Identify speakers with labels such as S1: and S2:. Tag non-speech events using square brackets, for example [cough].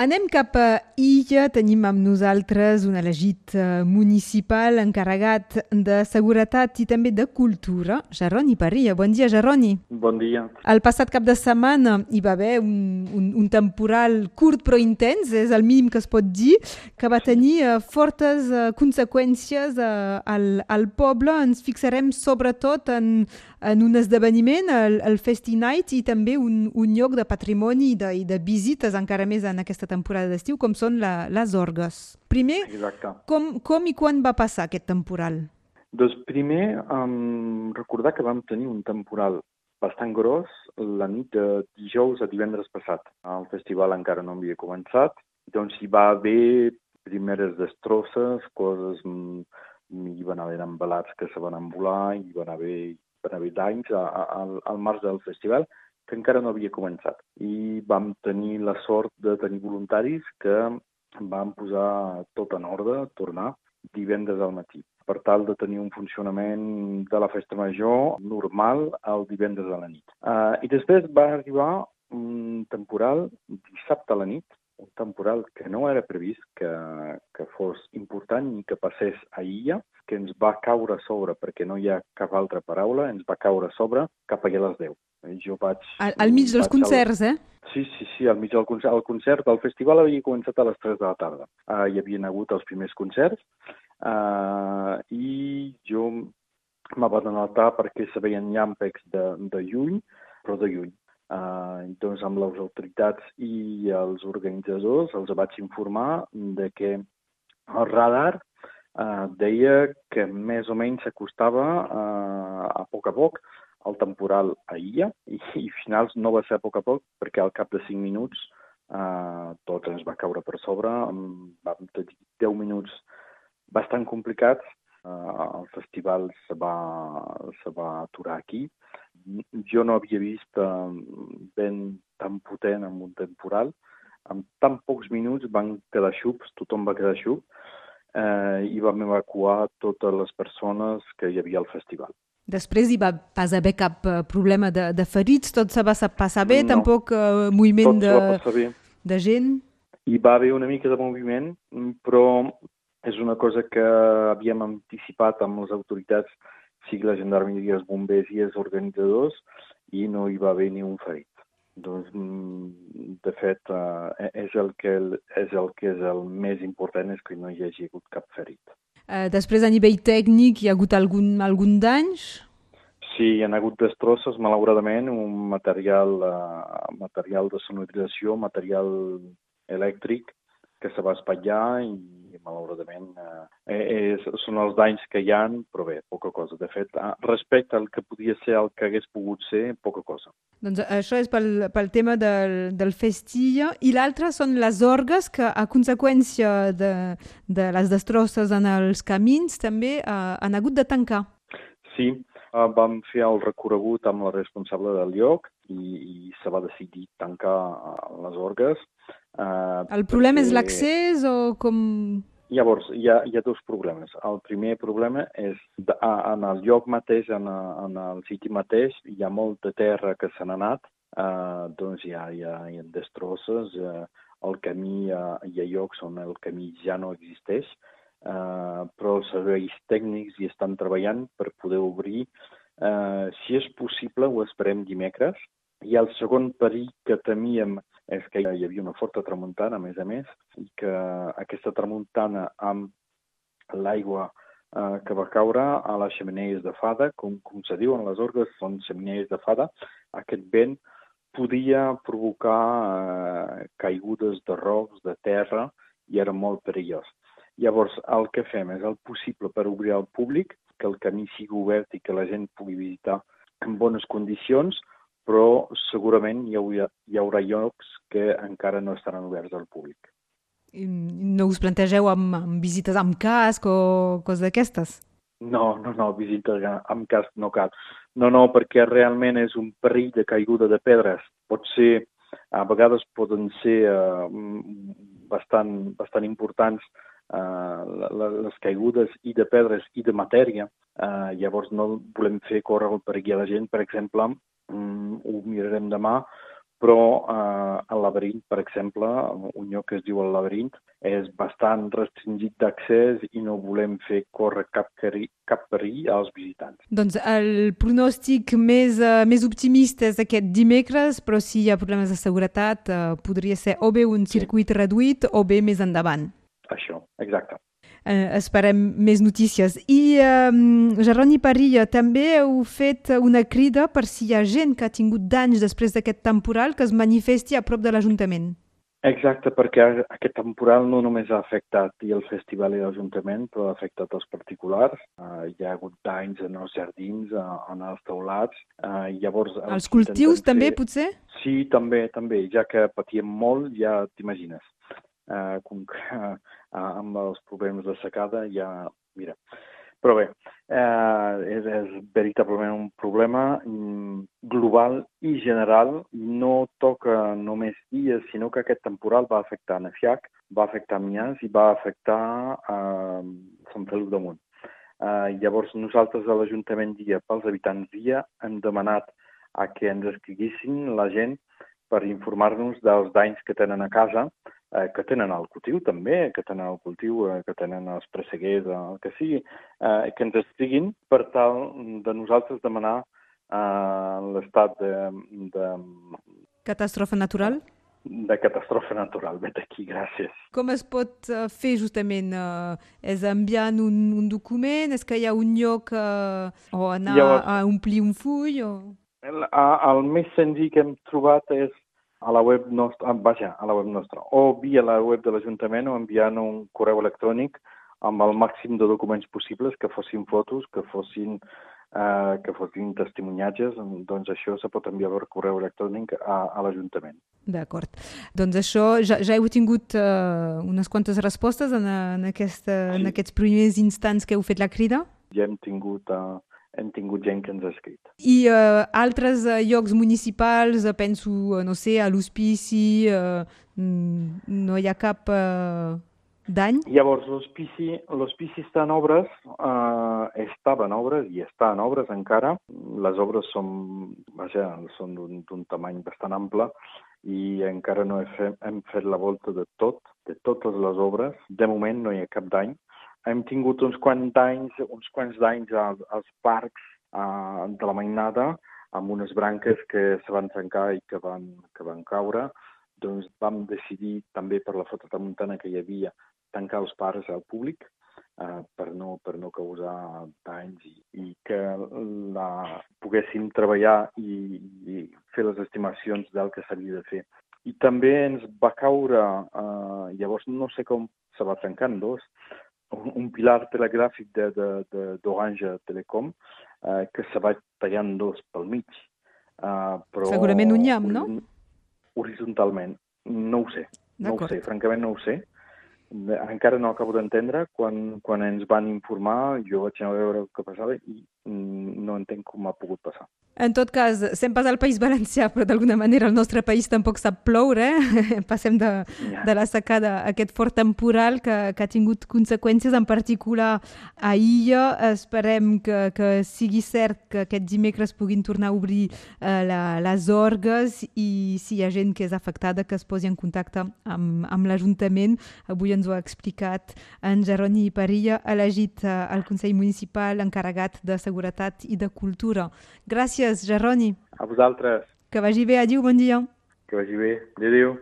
S1: Anem cap a Illa. Tenim amb nosaltres un elegit eh, municipal encarregat de seguretat i també de cultura, Geroni Parilla. Bon dia, Geroni.
S2: Bon dia.
S1: El passat cap de setmana hi va haver un, un, un temporal curt però intens, és el mínim que es pot dir, que va tenir uh, fortes uh, conseqüències al, al poble. Ens fixarem sobretot en, en un esdeveniment, el, el Festi Night, i també un, un lloc de patrimoni i de, i de visites encara més en aquesta temporada d'estiu, com són la, les orgues. Primer,
S2: Exacte.
S1: com, com i quan va passar aquest temporal?
S2: Doncs primer, um, recordar que vam tenir un temporal bastant gros la nit de dijous a divendres passat. El festival encara no havia començat, doncs hi va haver primeres destrosses, coses... Mm, hi van haver embalats que se van envolar, hi van haver van haver danys al, al març del festival que encara no havia començat. I vam tenir la sort de tenir voluntaris que van posar tot en ordre, tornar divendres al matí, per tal de tenir un funcionament de la festa major normal el divendres a la nit. Uh, I després va arribar un temporal dissabte a la nit, un temporal que no era previst que, que fos important ni que passés a Illa, que ens va caure a sobre, perquè no hi ha cap altra paraula, ens va caure a sobre cap a les 10. Jo vaig...
S1: Al, al mig dels concerts,
S2: al...
S1: eh?
S2: Sí, sí, sí, al mig del concert. El concert, el festival havia començat a les 3 de la tarda. Uh, hi havien hagut els primers concerts uh, i jo me vaig anotar perquè se veien llampecs de, de lluny, però de lluny. Uh, doncs amb les autoritats i els organitzadors els vaig informar de que el radar uh, deia que més o menys s'acostava uh, a poc a poc el temporal a Illa i, i finals no va ser a poc a poc perquè al cap de 5 minuts uh, tot ens va caure per sobre, vam tenir 10 minuts bastant complicats, el festival se va, se va aturar aquí, jo no havia vist eh, vent tan potent amb un temporal. En tan pocs minuts van quedar xups, tothom va quedar xup, eh, i vam evacuar totes les persones que hi havia al festival.
S1: Després hi va pas haver cap uh, problema de, de ferits, tot se va passar bé,
S2: no.
S1: tampoc uh, moviment de, de gent?
S2: Hi va haver una mica de moviment, però és una cosa que havíem anticipat amb les autoritats sigui la gendarmeria, els bombers i els organitzadors, i no hi va haver ni un ferit. Doncs, de fet, eh, és, el que, és el que és el més important, és que no hi hagi hagut cap ferit.
S1: Eh, després, a nivell tècnic, hi ha hagut algun, algun danys?
S2: Sí, hi ha hagut destrosses, malauradament, un material, uh, material de sonorització, material elèctric que se va espatllar i malauradament eh, és, són els danys que hi han, però bé, poca cosa. De fet, respecte al que podia ser el que hagués pogut ser, poca cosa.
S1: Doncs això és pel, pel tema del, del festilla. I l'altre són les orgues que, a conseqüència de, de les destrosses en els camins, també eh, han hagut de tancar.
S2: Sí, eh, vam fer el recorregut amb la responsable del lloc i, i se va decidir tancar les orgues.
S1: Uh, el problema perquè... és l'accés o com...
S2: Llavors, hi ha, hi ha dos problemes. El primer problema és de, en el lloc mateix, en, en el siti mateix, hi ha molta terra que se n'ha anat, uh, doncs hi ha, hi ha, hi ha destrosses, uh, el camí, uh, hi ha llocs on el camí ja no existeix, uh, però els serveis tècnics hi estan treballant per poder obrir. Uh, si és possible, ho esperem dimecres. I el segon perill que temíem és que hi havia una forta tramuntana, a més a més, i que aquesta tramuntana amb l'aigua eh, que va caure a les xemeneies de fada, com, com se diuen les orgues, són xemeneies de fada, aquest vent podia provocar eh, caigudes de rocs, de terra, i era molt perillós. Llavors, el que fem és el possible per obrir al públic, que el camí sigui obert i que la gent pugui visitar en bones condicions, però segurament hi haurà, hi haurà llocs que encara no estaran oberts al públic.
S1: I no us plantegeu amb, amb visites amb casc o coses d'aquestes?
S2: No, no, no, visites amb casc no cal. No, no, perquè realment és un perill de caiguda de pedres. Pot ser, a vegades poden ser uh, bastant, bastant importants uh, les caigudes i de pedres i de matèria. Uh, llavors no volem fer córrer el perill a la gent, per exemple, mm, ho mirarem demà, però eh, el laberint, per exemple, un lloc que es diu el laberint, és bastant restringit d'accés i no volem fer córrer cap, cari, cap perill als visitants.
S1: Doncs el pronòstic més, uh, més optimista és aquest dimecres, però si hi ha problemes de seguretat uh, podria ser o bé un circuit sí. reduït o bé més endavant.
S2: Això, exacte
S1: eh, esperem més notícies. I eh, Geroni Parilla, també heu fet una crida per si hi ha gent que ha tingut danys després d'aquest temporal que es manifesti a prop de l'Ajuntament.
S2: Exacte, perquè aquest temporal no només ha afectat i el festival i l'Ajuntament, però ha afectat els particulars. Uh, hi ha hagut danys en els jardins, uh, en els teulats. Uh, llavors,
S1: els cultius també, fer... potser?
S2: Sí, també, també. Ja que patíem molt, ja t'imagines eh, com que eh, amb els problemes de secada ja... Mira, però bé, eh, és, és veritablement un problema mm, global i general. No toca només dies, sinó que aquest temporal va afectar Nefiac, va afectar Mias i va afectar eh, Sant Feliu de Munt. Eh, llavors, nosaltres a l'Ajuntament Dia, pels habitants Dia, hem demanat a que ens escriguissin la gent per informar-nos dels danys que tenen a casa, eh, que tenen el cultiu també, que tenen el cultiu, eh, que tenen els presseguers, eh, el que sigui, eh, que ens estiguin per tal de nosaltres demanar eh, l'estat de, de...
S1: Catàstrofe natural?
S2: de catàstrofe natural. Vet aquí, gràcies.
S1: Com es pot uh, fer justament? Uh, és enviant un, un document? És que hi ha un lloc uh, o anar Llavors, a omplir un full? O...
S2: El, el més senzill que hem trobat és a la web nostra, ah, vaja, a la web nostra, o via la web de l'Ajuntament o enviant un correu electrònic amb el màxim de documents possibles, que fossin fotos, que fossin, eh, que fossin testimoniatges, doncs això se pot enviar per correu electrònic a, a l'Ajuntament.
S1: D'acord. Doncs això, ja, ja heu tingut uh, unes quantes respostes en, en, aquesta, sí. en aquests primers instants que heu fet la crida?
S2: Ja hem tingut uh, hem tingut gent que ens ha escrit.
S1: I uh, altres uh, llocs municipals, uh, penso, uh, no sé, a l'hospici, uh, no hi ha cap uh, dany?
S2: Llavors, l'hospici està en obres, uh, estava en obres i està en obres encara. Les obres són, vaja, són d'un tamany bastant ample i encara no he fet, hem fet la volta de tot, de totes les obres. De moment no hi ha cap dany hem tingut uns quants anys, uns quants d'anys als, als parcs uh, de la Mainada amb unes branques que se van trencar i que van, que van caure, doncs vam decidir també per la foto de muntana que hi havia tancar els parcs al públic uh, per, no, per no causar danys i, i que la, poguéssim treballar i, i fer les estimacions del que s'havia de fer. I també ens va caure, uh, llavors no sé com se va trencar en dos, un pilar telegràfic d'Orange Telecom eh, que se va tallant dos pel mig.
S1: Eh, però Segurament un llamp, no?
S2: Horitzontalment. No ho sé. No ho sé, francament no ho sé. Encara no acabo d'entendre. Quan, quan ens van informar, jo vaig anar a veure el que passava i no entenc com ha pogut passar.
S1: En tot cas, sempre al País Valencià, però d'alguna manera el nostre país tampoc sap ploure. Eh? [laughs] Passem de, yeah. de la secada a aquest fort temporal que, que ha tingut conseqüències, en particular a Illa. Esperem que, que sigui cert que aquest dimecres puguin tornar a obrir eh, la, les orgues i si hi ha gent que és afectada que es posi en contacte amb, amb l'Ajuntament. Avui ens ho ha explicat en Jeroni Parilla, elegit eh, al Consell Municipal encarregat de Seguretat i de Cultura. Gràcies Gràcies, Geroni.
S2: A vosaltres.
S1: Que vagi bé. Adiu, bon dia.
S2: Que vagi bé. Adéu.